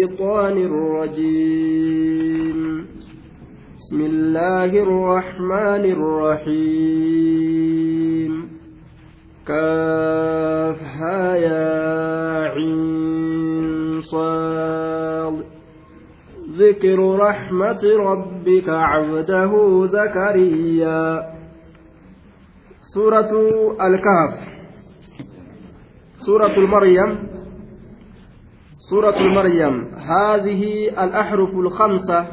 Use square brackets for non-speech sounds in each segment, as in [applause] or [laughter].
الشيطان الرجيم. بسم الله الرحمن الرحيم. كافها يا عين صاد. ذكر رحمة ربك عبده زكريا. سورة الكهف. سورة المريم. سورة مريم هذه الأحرف الخمسة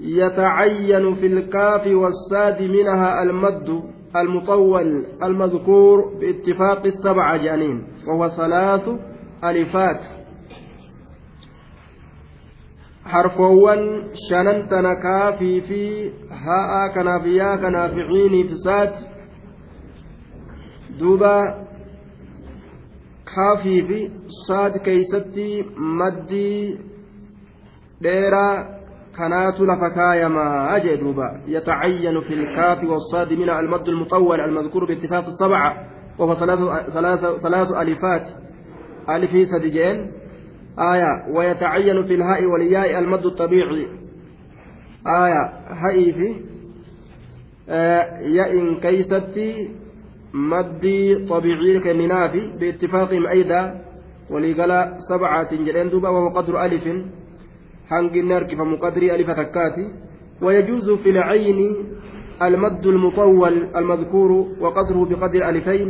يتعين في الكاف والساد منها المد المطول المذكور باتفاق السبع جانين وهو ثلاث ألفات. حرفوان شننتنا كافي في هاء كنافيا كنافعيني في ساد دوبا kaafii fi saad keeysatti maddii dheeraa kanaatu lafa kaayamaa jee duuba. Yatacayyanu fi lkaafi والصاد من المد المطول المذكور باتفاق السبعة وهو ثلاث ألفات ألف سدجين آية ويتعين في الهاء والياء المد الطبيعي آية هاء في آه ياء كيستي maddii طبيعي كننافي باتفاقهم أيضا ولقال سبعة جلين دوبا وهو قدر ألف حنق النار فمقدر ألف تكاتي ويجوز في العين المد المطول المذكور وقدره بقدر ألفين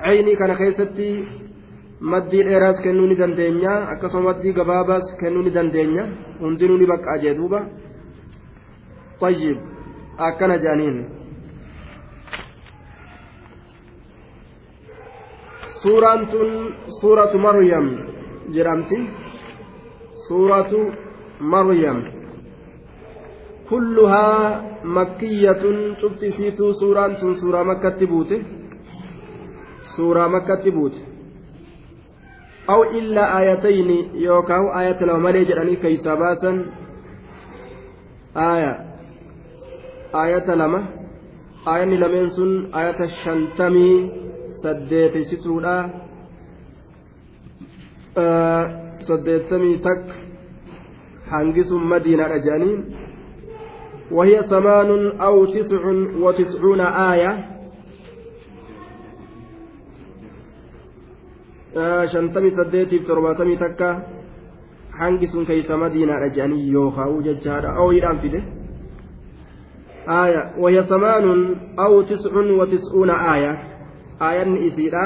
عيني كان خيستي dandeenya akkasuma maddii gabaabaas kennuu ni dandeenya. Hundinuu ni bakka ajee duuba. طيب akkana jaaniin suuraan tun suuratu maryam jedhamti. Suuratu maryam. Kulluhaa makkiyatun cufti isiituu suuraan tun suuraa makkatti buute. Suuraa makkatti buute. Aw illaa aayatayni yookaan aayata lama malee jedhanii keeysaa baasan. Aaya. Aayata lama. Aayanni lameen sun aayata shantamii saddeetessituudha saddeettamii takka hangisuun madiinaadha jedhanii وهي ثمان أو تسع وتسعون آية shantamii saddeetiif torbaatamii takka hangi sun keeysa madiinaadha jedhanii yookaa'u jechaadha ooyiidhaan fide آية وهي ثمان أو تسع وتسعون آية aayanni isiidha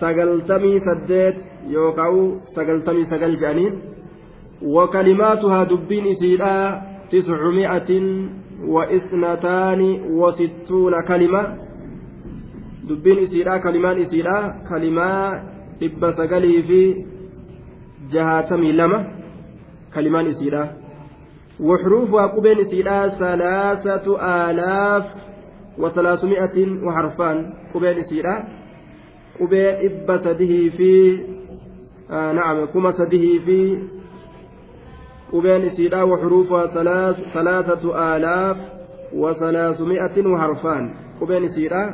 sagaltamii saddeet yookaan sagaltamii sagal jedhaniin isiidha tiscumi'atin wa isnataani wa sittuuna kalima dubbiin isiidha kalimaan isiidha kalimaa dhibba sagalii fi jahaatamii lama kalimaan isiidha وحروفها قبين إسيدا ثلاثة آلاف وثلاثمائة وحرفان قبيل سيرة قبيل إب سده في آه نعم كما سده في قبيل سيرة وحروفها ثلاث ثلاثة آلاف وثلاثمائة وحرفان قبيل سيرة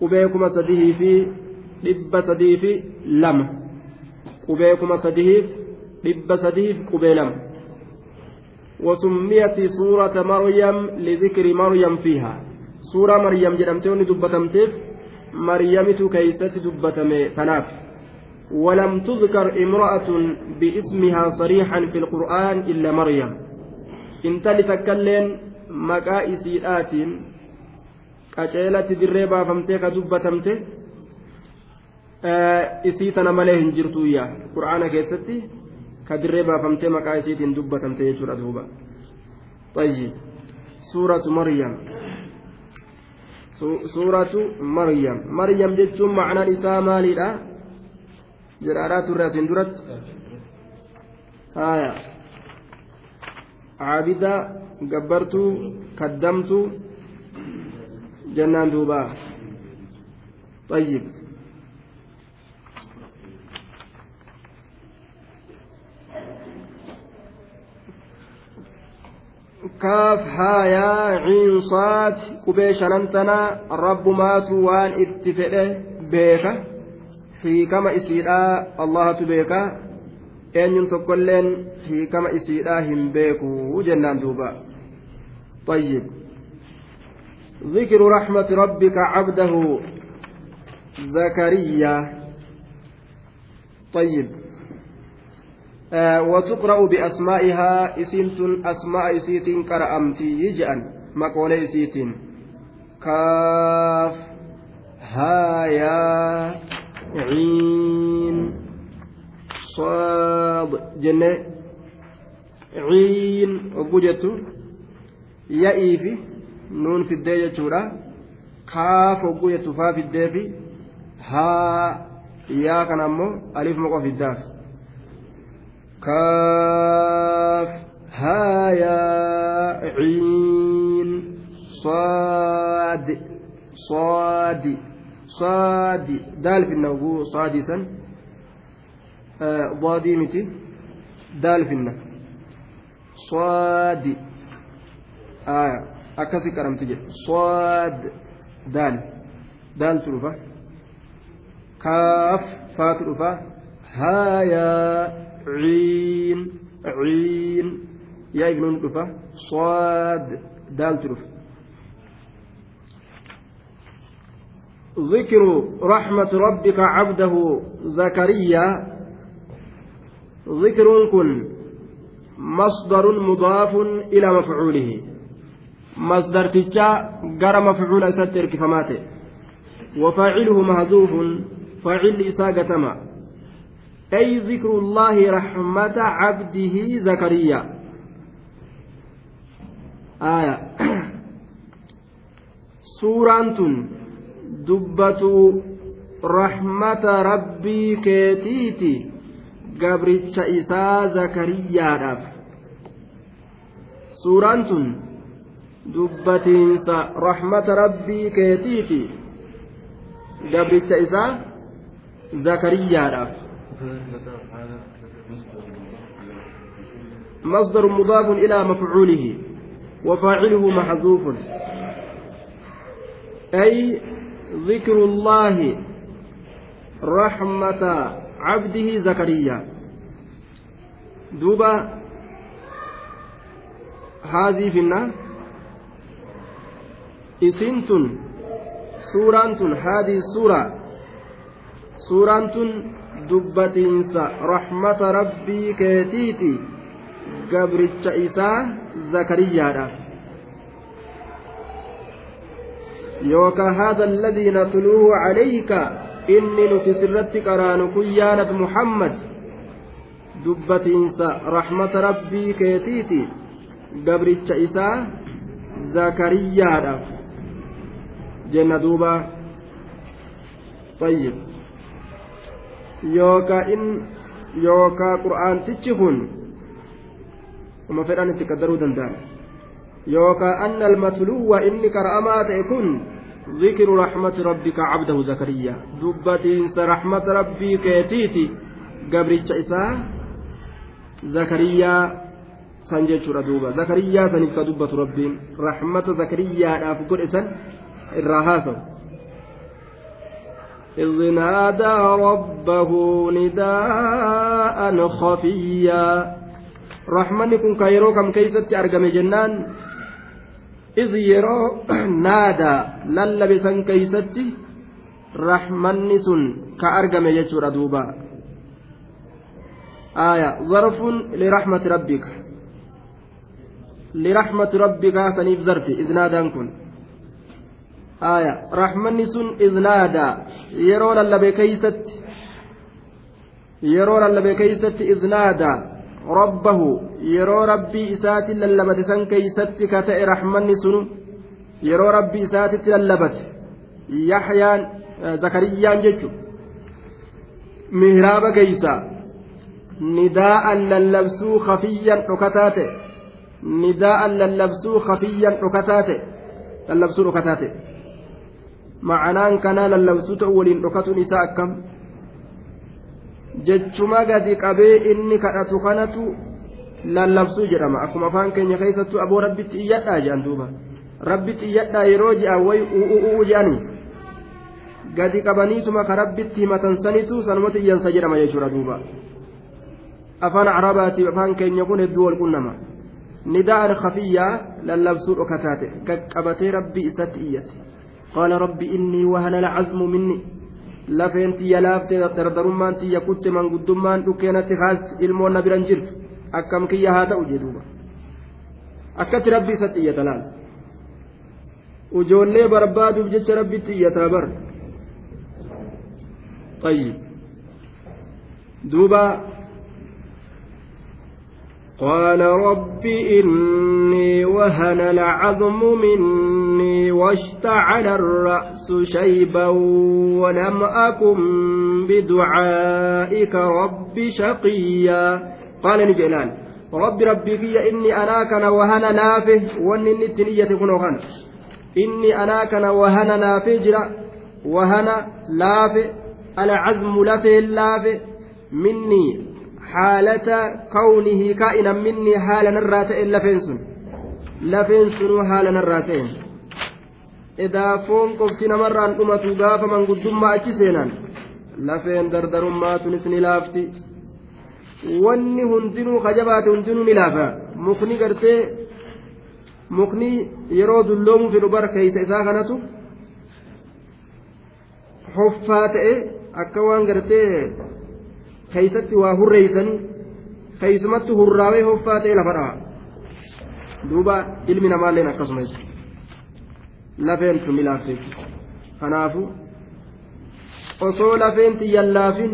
قبيل كما سده في إب سده في لم. قبيل كما سده إب سده قبيل لم. وسميت سورة مريم لذكر مريم فيها. Suuraa maryam jedhamtee wanni dubbatamteef maryamitu keeysatti dubbatame tanaaf ولم تذكر امرأة باسمها صريحا في القرآن إلا مريم إن تلتكلن مكائسيات qaceelatti dirree baafamtee ka dubbatamte isii tana malee hin jirtuyya qur'aana keessatti ka dirree baafamtee maqaa isiitiin dubbatamte jechuudha duuba طيب سورة مريم suuratu maryam maryam jechuun macnaan isaa maalidha jedhaadhaa turre asin duratti haya caabida gabbartuu kaddamtuu jennaan duubaa طيب kaaf haayaa ciinsaat qubee shanantanaa rabbumaatu waan itti fedhe beeka hiikama isiidhaa allahatu beeka eenyun tokkoilleen hiikama isiidhaa hin beeku jennaan duuba طيب ذكر رحمة ربك عبده زكريا طيب آه وتقرأ بأسمائها إسنت أسماء إسيت كرأمتي يجأن مقول إسيت كاف ها يا عين صاد جنة عين وجدت يأي في nuun fiddee jechuudha kaaf hogguu jettu faa fiddee fi haa yaa kana ammoo aliif moqoo fiddaaf haa yaa ciin saadi saadi saadi daal finna hogguu saadii san daadii miti daal finna saadi aayaa akkasi qaramti jedhe sood daal daaltu dhufa kaaf faatu dhufa haayaa ciin ciin yaa ibnuun dhufa sood daaltu dhufa ذكر رحمة ربك عبده زكريا. ذكر كن. مصدر مضاف إلى مفعوله. مصدرتجا غير مفعول اسات اركفمات وفاعله مهذوف. فاعل إساقتما أي ذكر الله رحمة عبده زكريا. آية. [clears throat] سورة دبة رحمة ربي كيتيتي. قبرتش إسا زكريا سورة dubbatiinsa rahmata rabbii keetiifi gabricha isaa zakariyaadhaaf مصدر مضاف إلى مفعوله وفاعله محذوف. أي ذكر الله رحمة عبده زكريا. دوبا هذه في النار. isiin tun suuraan tun haadii suuraa suuraan tun dubbatiinsa rahmata rabbii keetiiti gabricha isaa zakariyaadhaaf yookaan haadha alladii natluuhu calayka inni nuti sirratti qaraanu kun yaa nabi muhammad dubbatiinsa rahmata rabbii keetiiti gabricha isaa zakariyaadhaaf jenna duuba طيب yookaa in yookaa qur'aantichi kun uma fedhan itti qaddaruu danda'an yookaa anna almatluwa inni qara'amaa ta'e kun ذكر رحمة ربك عبده زكريا دبتين رحمة ربي كيتيتي قبرتش إساء زكريا سنجد دوبا زكريا سنفك دبة ربين رحمة زكريا أفقر إسان haasawu إذ نادى ربه نداء خفيا. رحمن كن كيرو كم جنان. إذ يرو [clears throat] نادى للبسا كيست رحمن سن كأرقم يجور دوبا. آية ظرف لرحمة ربك. لرحمة ربك سنيف ظرف إذ نادى كن. Rahmanni sun iznaadaa yeroo lallabe keeysatti yeroo lallabe keeysatti iznaadaa rabbahu yeroo rabbii isaatti lallabate san keeysatti ka ta'e rahmanni sun yeroo rabbii isaatitti lallabate yaxyaan zakariyyaan jechu mihraaba keeysa nidaa'an lallabsuu khafiyyan dhokataa ta'e nidaa'an lallabsuu khafiyyan dhokataa ta'e lallabsuu dhokataa ta'e macanaan kanaa lallabsuu ta'u waliin dhokatuun isaa akkam jechuma gadi qabee inni kadhatu kanatu lallabsuu jedhama akkuma afaan keenya keessattuu aboo rabbitti iyyadhaa jedhan duuba rabbitti iyyadhaa yeroo je'an wayi u'uu je'anii gadi qabaniituma ka rabbitti himatan sanitu sanumatti iyyansa jedhama jechuudha duuba afaan carabaatiif afaan keenya kun hedduu wal qunnama نداء خفيا للبسور أكتاته كقبتي ربي إسات إيتي قال ربي إني وهن العزم مني lafeentii yalaafte dardarummaan tiyya kutte manguddummaan dhukkeenatti haasti ilmoon na biran jirtu akkam kiyya haa ta'u jedhuuba akkatti rabbi isatti iyyata laal ujoollee barbaaduuf jecha rabbitti iyyataa bar طيب دوبا قال رب إني وهن العظم مني واشتعل الرأس شيبا ولم أكن بدعائك رب شقيا. قال نجلان رب ربي في إني أراك وهن نافه وإني التنية كن إني أراك وهن نافه جرا وهن لافه العزم لافه لافه مني haalata kawnihi kaa'inan minni haala narraa ta'e lafeen sun. Lafeen sunuu haala narraa ta'e edaafoon qofti namarraan dhumatu gaafa manguddummaa achi seenan lafeen dardarummaa tunis ni laafti. Wanni hundinuu kajabaate hundinuu ni laafa. Mukni gartee mukni yeroo dulloomu fedhu bar keeysa isaa kanatu hoffaa ta'e akka waan gartee keeysatti waa hurreeysanii keeysumatti hurraawee hoffaa ta'e lafa dhawa duuba ilmi namaalleen akkasuma jechuudha lafeentu milaafte kanaafu osoo lafeenti yallaafin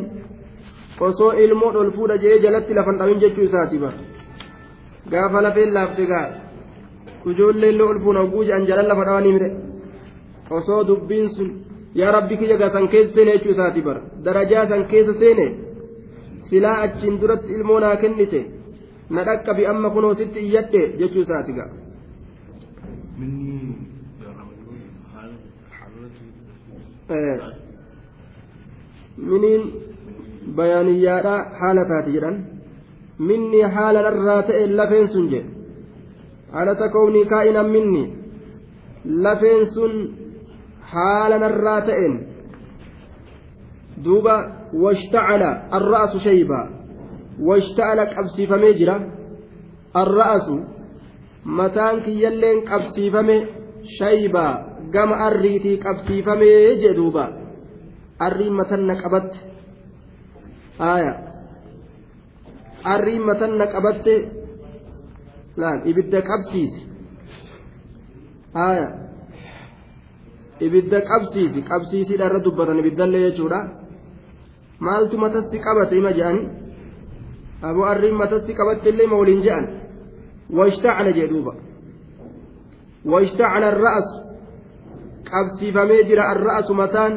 osoo ilmoo ol fuudha jee jalatti lafan dhabin jechuu isaati bara gaafa lafeen laafte gaa ijoollee illee ol fuuna oguu jedhan jalan lafa dhawanii mire osoo dubbiin sun yaa rabbi kiyya gaa san keessa seene jechuu isaati bara darajaa san keessa seene silaa achiin duratti ilmoo naa kennite na dhaqqabi amma kunoo sitti iyyadhe jechuu isaati ga'a. miniin bayaaniyyaadha haala taate jedhan. Minni haala narraa ta'e lafeen sun jedhe haalata kownii kaa'inan minni. Lafeen sun haala narraa ta'een duuba washtacala arra'asu shayba washtacala qabsiifamee jira. Arra'asu mataan kiyyalleen qabsiifame shayba gama arriitii qabsiifamee jee duuba. Arriin matanna qabatte. Aya. Arriin matanna qabatte. Laal ibidda qabsiisi. Aya. Ibidda qabsiisi qabsiisiidha irra dubbatan ibiddallee jechuudha maaltu matatti qabate ima je'ani? Aboo arriin matatti qabatte illee ma waliin je'an? Washtacala jee duuba. Washtacala arra'asu qabsiifamee jira arra'asu mataan.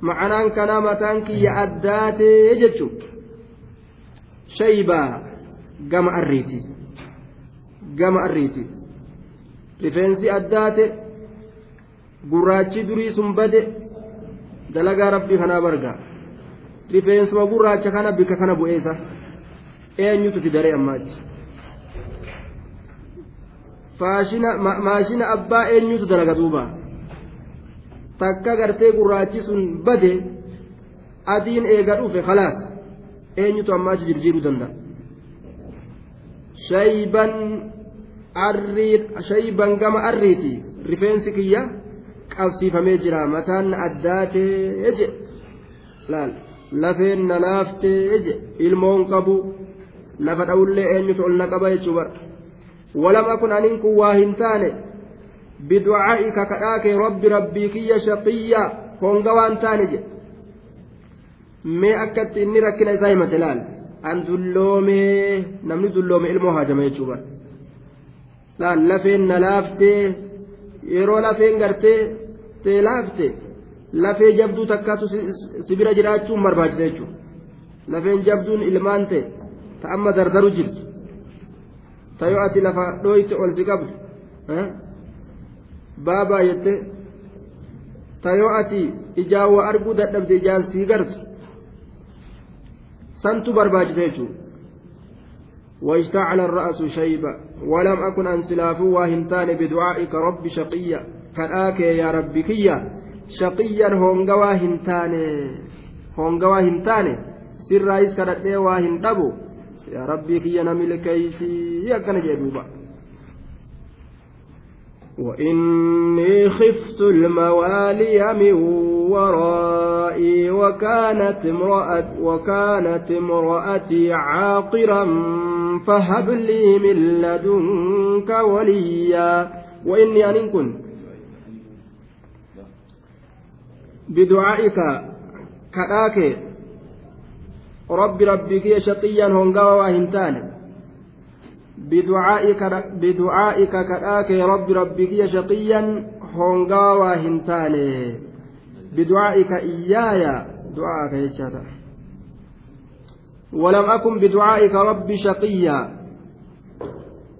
Macanaan kanaa mataan kiyya addaatee jechu? Shaybaa. Gama arriiti. Gama arriiti. Rifeensi addaate. Gurraachi durii sun bade. Dalagaa rabbii kanaa bargaa rifeensuma gurraacha kana bika kana bu'eessa. Eenyutu fidaree ammaachi maashina abbaa eenyutu dalaga duuba? Takka gartee gurraachi sun bade adiin eega dhufe khalaas. Eenyutu ammaachi jirjiiruu danda'a? Shayban shayban gama arriiti. Rifeensi kiyya qabsiifamee jira. Mataan addaatee je. Laal lafeen na laaftee ilmoon qabu lafa dha'ullee eenyutu ol na qaba jechuu bara. Walam akun anin kun waa hin taane biducaa'ika kadhaake rabbi rabbii kiyya shaqiyya honga waan taane je. Mee akkatti inni rakkina isaa himate laal? An dulloomee namni dulloome ilmoo haajama jechuu bara. Laal lafeen na laaftee yeroo lafeen gartee tee laafte lafee jabduu takkaatu si bira jiraachuun barbaachisa jechuudha lafeen jabduun ilmaan ta'e ta amma dardaru jirtu ta yoo ati lafa dhooyte ol si qabdu baabaa jette ta yoo ati ijaan waa arguu dadhabde ijaan sii gartu santu barbaachisa jechuudha واشتعل الرأس شيبا ولم أكن أنسلاف واهنتان بدعائك رب شقيا كالآك يا رب كيا Shaqiyyan hongawaa hin taane hongawaa hin taane sirraayis kadhadhee waa hin dhabu yaa rabbii kiyya na milkeeysii akkana jee duuba وإني خفت الموالي من ورائي وكانت امرأة وكانت امرأتي عاقرا فهب لي من لدنك وليا وإني أن كن بدعائك كذاك رب ربك شقيا هنقوا وهنتان بدعائك بدعائك كذاك رب ربك شقيا هنقوا وهنتان بدعائك إياي دعاءك يا ولم أكن بدعائك رب شقيا.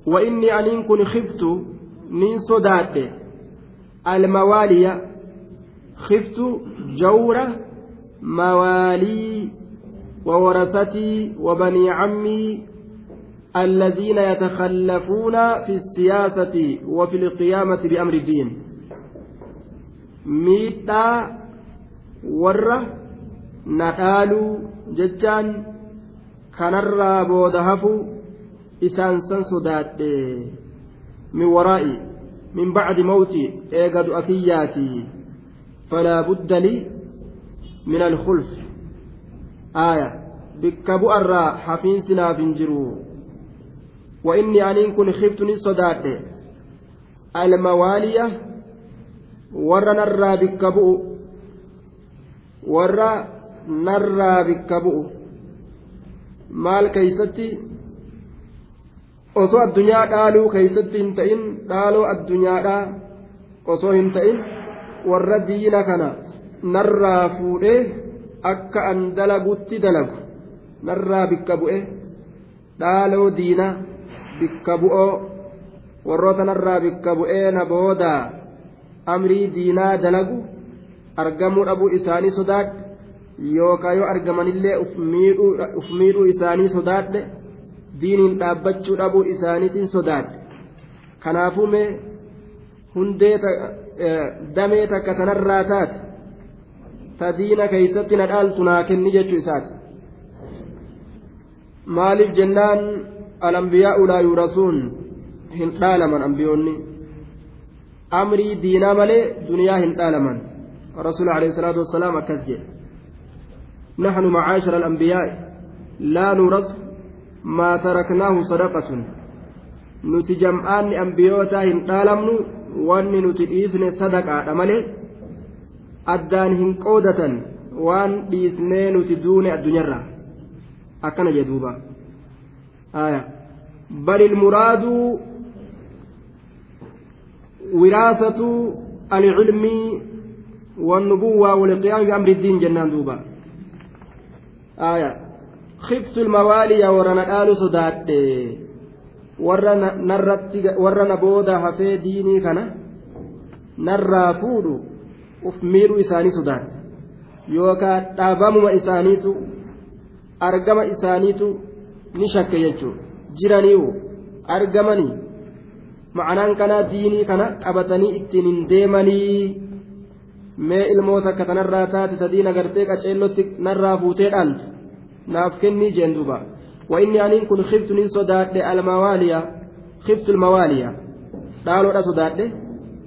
وإني أن كن خفت. من صدات الموالي خفت جور موالي وورثتي وبني عمي الذين يتخلفون في السياسة وفي القيامة بأمر الدين. ميتا ورّ نقالوا ججان kanarraa booda hafu isaan san sodaadhe min waraa'i min bacdi mawti aaya bikka bu'arraa hafiinsi naaf hin jiru wa inni aniin kun khiftu ni sodaadhe almawaaliya warra narraa bikka bu'u warra narraa bikka bu'u maal keeysatti osoo addunyaa dhaaluu keeysatti hin ta'in dhaaloo addunyaadhaa osoo hin ta'in warra diina kana narraa fuudhee akka an dalagutti dalagu. Narraa bikka bu'e dhaaloo diina bikka bu'oo warroota narraa bikka bu'ee na booda amrii diinaa dalagu argamuu dhabuu isaanii sodaadhe yookaan yoo argamanillee uf miidhuu isaanii sodaadhe diiniin dhaabbachuu dhabuu isaaniitiin sodaadhe. Kanaafuu mee hundee damee takka tanarraa taate ta diina keeysatti na dhaaltu naa kenni jechuu isaati maaliif jennaan alambiyaa'u laa yuurasuun hin dhaalaman ambiyoonni amrii diinaa malee duniyaa hin dhaalaman alayhi salaatu wassalaam akkas jedhe نحن معاشر الأنبياء لا نورث ما تركناه صدقة jam'aanni ambiyootaa hin dhaalamnu wanni nuti dhiisne sadaqaadha malee addaan hin qoodatan waan dhiisnee nuti duune addunyaarra akkana jedhuuba bal ilmuraadu wiraasatu alcilmii والنبوة والقيام بأمر الدين جنان دوبا khiftu ilmawaaliya warra na dhaalu sodaadhe warra na booda hafee diinii kana narraa fuudhu uf miidhuu isaanii sodaadhe yookaan dhaabamuma isaaniitu argama isaaniitu ni shakke jechuudha jiraniiwu argamanii ma'anaan kanaa diinii kana qabatanii ittiin hin deemanii mee ilmoota akka tanarraa taate sadiin agartee qaceellotti narraa fuutee dhaaltu naaf kennii jeen duuba وإني أنين كن خفت من صداد الموالية خفت الموالية. قالوا لا صداد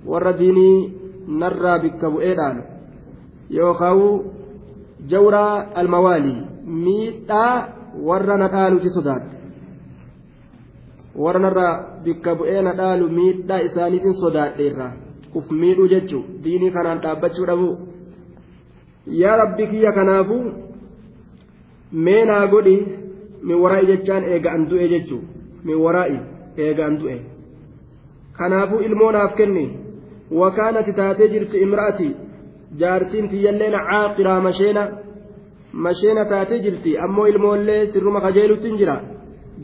ورديني نرى بك بؤيدان يوخاو جورا الموالي. ميتا ورنا قالوا في صداد. ورنا بك بؤينا قالوا ميتا إسانيت صداد إيرا uf miidhuu jechuun diinii kanaan dhaabbachuu dhabu yaa rabbi kiyya kanaafu meenaa godhi min waraa'i jechaan eega an du'e jechuun min waraa'i eega an du'e. Kanaafuu ilmoo naaf kenni wakaanati taatee jirti imra'ati jaartiin tiyyalleen caaqiraa masheena masheena taatee jirti ammoo ilmoollee sirruma kajeelutti hin jira.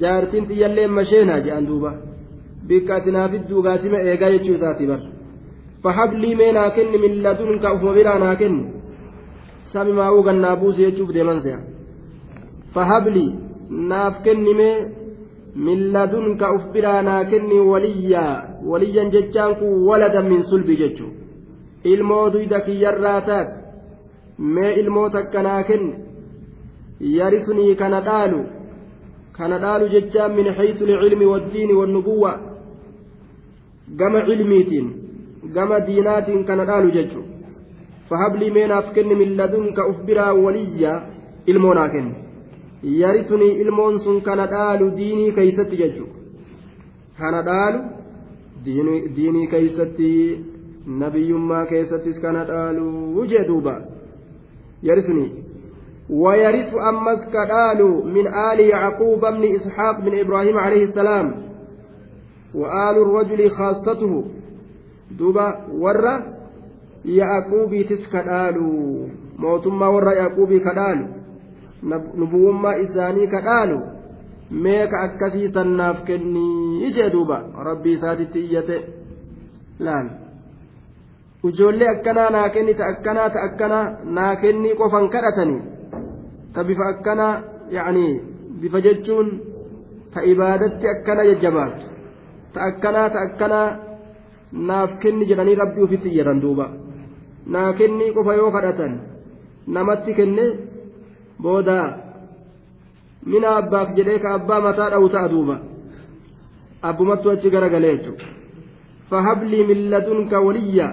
Jaartiin tiyyalleen masheenaa jedhan duuba. Bikka ati naafidduu gaasima eegaa jechuu isaati bara. fahablii mee naa kenni min ladunka ufuma biraa naa kenni sami maa'uu gannaa buuse jechuuf deeman se'a. Fahablii naaf kenni mee min ladunka uf biraa naa kenni waliyyaa waliyyan jechaan kun waladan min sulbi jechuu ilmoo duyda kiyyarraa taate mee ilmoo takkanaa kenne yarisunii kana dhaalu kana dhaalu jechaan min haysu lcilmi waddiini wannubuwwa gama cilmiitiin gama diinaatiin kana dhaalu jechu fahablii meenaaf kenne min ladunka uf biraa waliyya ilmoo naa kenne yarisunii ilmoon sun kana dhaalu diinii keeysatti jechu kana dhaalu diinii keeysatti nabiyyummaa keessattis kana dhaalu jee duuba yarisuni ويرث أمس كدال من آل يعقوب بن إسحاق بن إبراهيم عليه السلام وآل الرجل خاصته دوبا ورّا يعقوب تسكدال موتما ورّا يعقوب كدال nubuummaa isaanii ka dhaalu meeka akkasii sannaaf kenni jee duuba. Rabbii isaatitti iyyate. Laal. Ijoollee akkanaa naa kenni ta akkanaa ta akkanaa naa kenni qofan kadhatanii ta bifa akkanaa yacanii bifa jechuun ta ibaadatti akkana jajjabaatu. Ta akkanaa ta akkanaa naaf kenni jedhanii rabbii ufitti iyyatan duuba. Naa kenni qofa yoo kadhatan namatti kenne booda mina abbaaf jedhee ka abbaa mataa dha'u ta'a duuba. Abbumattu achi garagalee jechuudha fahablii min ladunka waliyya.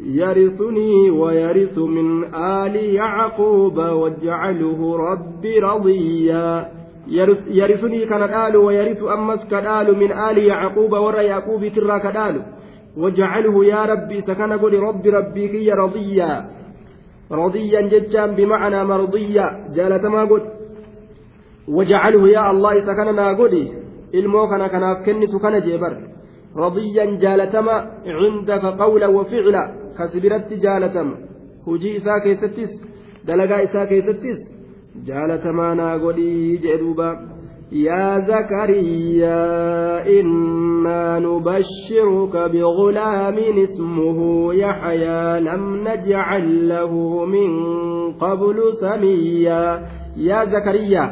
يرثني ويرث من آل يعقوب واجعله ربي رضيا يرثني كان قال ويرث أمس كدال من آل يعقوب ورى يعقوب ترى كدال واجعله يا ربي سكن قل رب ربي كي رضيا رضيا ججا بمعنى مرضيا جالت ما قل. واجعله يا الله سكننا قل. إلمو كان كناف كنت كان جبر. رضيا جالتما عندك قولا وفعلا. كسبرت جالتما keessattis dalagaa isaa keessattis jaalatamaa naa godhii jee duuba يا زكريا إنا نبشرك بغلام اسمه يحيى لم نجعل له من قبل سميا يا زكريا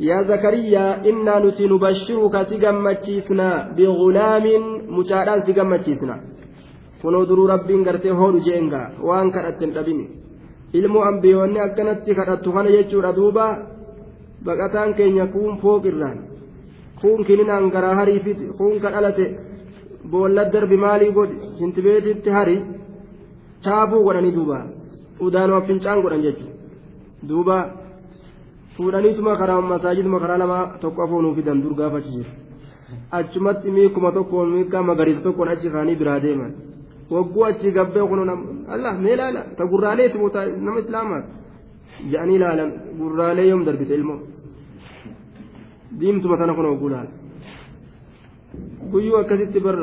يا زكريا إنا نبشرك سجمتشيسنا بغلام duruu rabbiin gartee hoodhu jeengaa waan kadhatte hin dhabini ilmoo ambiyoonni akkanatti kadhattu kana jechuudha duuba baqataan keenya kuun fooqirraan kuun kininaan garaa hariifiti kuun ka dhalate boolla darbi maalii godhi shintibeetitti hari chaabuu godhanii duuba udaanuma fincaan godhan jechuudha duuba fuudhaniituma karaa masaajiduma karaa lama tokko afoonuu fidan dur gaafachi jiru achumatti miikuma tokkoon miikaa magariisa tokkoon achi kaanii biraa deeman. wagguu achi gabbee kun allah mee laala ta ta nama islaamaati jedhanii laalan gurraalee yoom darbite ilmoo diimtuma tana kun wagguu laala guyyuu akkasitti bar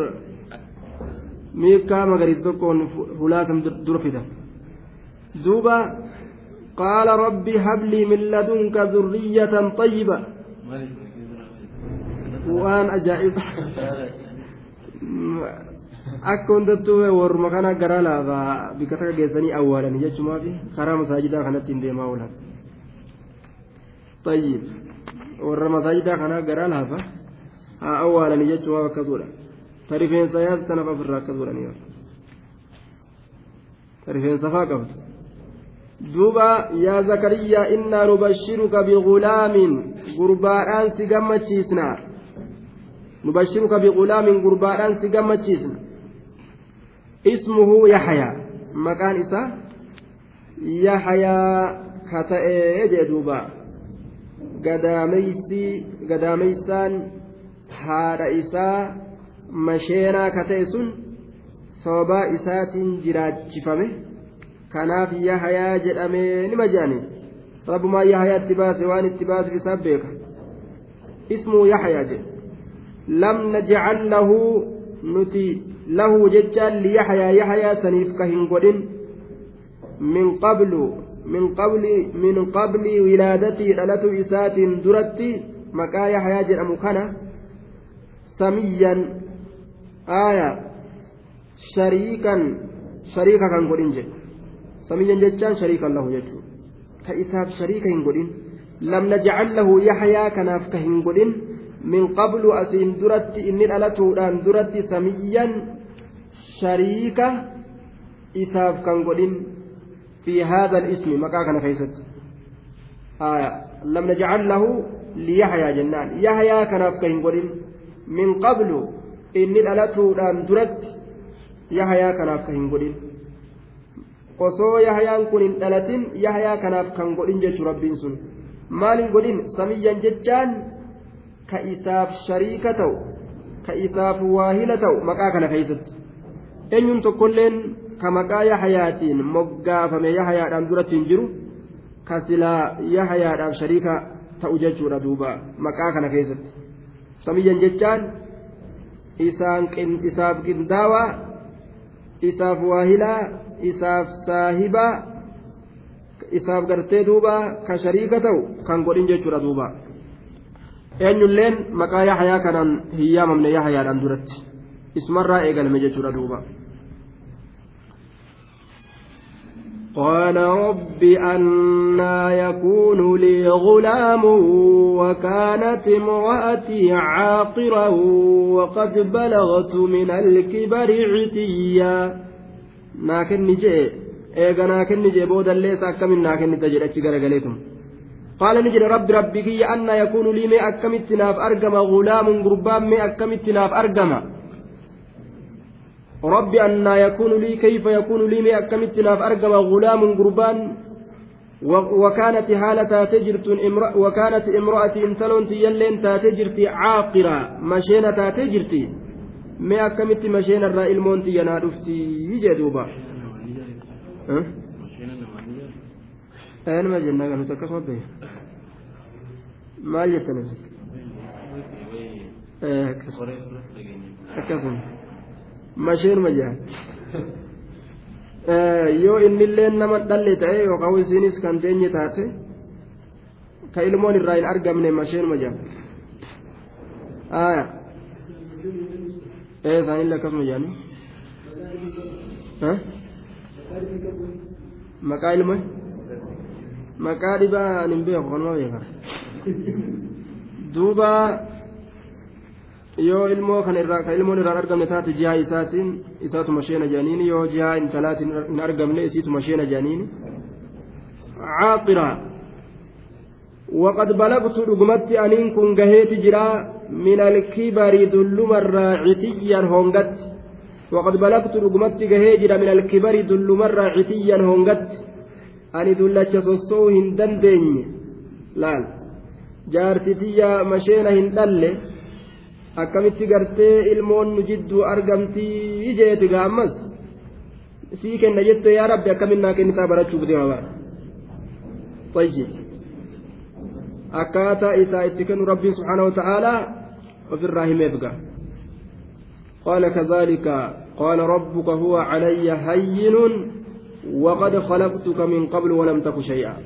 miikaa magariisa tokkoon hulaatam dura fidan duuba ربي هب لي من لدنك ذرية طيبة وأن أجائب akka hundattuu warruma kana garaa laafaa bika takka geessanii awwaalanii jechumaaf karaa masaajidaa kanatti hin deemaa oolan tayyib warra masaajidaa kanaa garaa laafa haa awwaalanii jechumaaf akkasuudha ta rifeensa yaasa tanaaf ofirraa akkasuudhanii ta rifeensa faa qabdu duuba yaa zakariyaa innaa nubashiruka bigulaamin gurbaadhaan si gammachiisna nubashiruka bigulaamin gurbaadhaan si gammachiisna ka ta'ee jee duuba gadaameysaan haadha isaa masheenaa ka ta'e sun sababaa isaatiin jiraachifame kanaaf yaxyaa jedhamee nima jedhani rabbumaa yaxyaa itti baase waan itti baasuuf isaa beeka ismuu yaxyaa jedhe lam najcal lahu hin godhin min qablu min qabli min qabli wilaadatii dhalatu isaatiin duratti maqaa yaxyaa jedhamu kana samiyyan aaya shariikan shariika kan godhin jedhe samiyyan jechaan shariikan lahu jechuu ka isaaf shariika hin godhin lam najcal lahu yaxyaa kanaaf ka hin godhin inni dhalatuudhaan duratti samiyyan shariika isaaf kan godhin fi haadha ismi maqaa kana keessatti lam najcal lahu liyahyaa jennaan yahyaa kanaaf kan hin godhin min qablu inni dhalatuudhaan duratti yahyaa kanaaf kan hin godhin osoo yahyaan kun hin dhalatin yahyaa kanaaf kan godhin jechuu rabbiin sun maal hin godhin samiyyan jechaan ka isaaf shariika ta'u ka isaaf waahila ta'u maqaa kana keessatti eenyuun tokkolleen ka maqaa yahayaatiin moggaafame yahayaadhaan duratti hin jiru ka silaa yahayaadhaaf shariika ta'u jechuudha duuba maqaa kana keessatti samiyyan jechaan isaaf qindaawaa isaaf waahilaa isaaf saahibaa isaaf gartee duuba ka shariika ta'u kan godhin jechuudha duuba eenyulleen maqaa yahayaa kanaan hin yaamamne yahayaadhaan duratti ismarraa eegalame jechuudha duuba. قال رب أنا يكون لي غلام وكانت امرأتي عاقرا وقد بلغت من الكبر عتيا ناكن نجي إيغا ناكن نجي بودا ليس أكمل ناكن نتجر أتشغر قليتم قال نجي رب ربك أن يكون لي مي أكمل تناف أرقم غلام قربان مي أكمل تناف أرقم. rabbi annaa yakuunu lii kayfa yakuunu lii mee akkamitti naaf argama gulaamun gurbaan وكانت حالة تاتجرت وكانت امرأتي انتلون تيلين تاتجرتي عاقرة. مشينة تاتجرتي ما أكملت مشينة الرائل مونتي ينا رفتي يجدوبا أه؟ أنا ما جنة كانوا تكفى به ما جتنا أكسم masheenuma jedhan yoo innillee nama dhalle ta'e yookaan isiinis kan teenye taate ka ilmoon irraa hin argamne masheenuma jedhan ee isaanillee akkasuma jedhani maqaa ilma maqaa dhibaa hin beeku kanuma beeka duuba yoo ilmoo kana irraa ka ilmoon irraan argamne taate jihaa isaatiin isaatuma sheena jedhaniini yoo jihaa intalaatiin hin argamne isiituma sheena jedhaniini caaqira وقد بلغت رقمت أنين كن جهيت جرا من الكبر دلما راعتيا هونغت وقد بلغت رقمت جهيت جرا من الكبر دلما راعتيا هونغت أني دلتش سوسو هندن دين لا جارتي مشينا هندن akkamitti gartee ilmoon nu jidduu argamtii jeeti gaammas sii kenna jette yaa rabbi akkaminnaa kennitaa barachuuf deema bara طيب akkaataa isaa itti kennu rabbiin subxaanahu wata'aalaa ofirraa himeef gaa قال كذلك قال ربك هو علي هين وقد خلقتك من قبل ولم تك شيئا.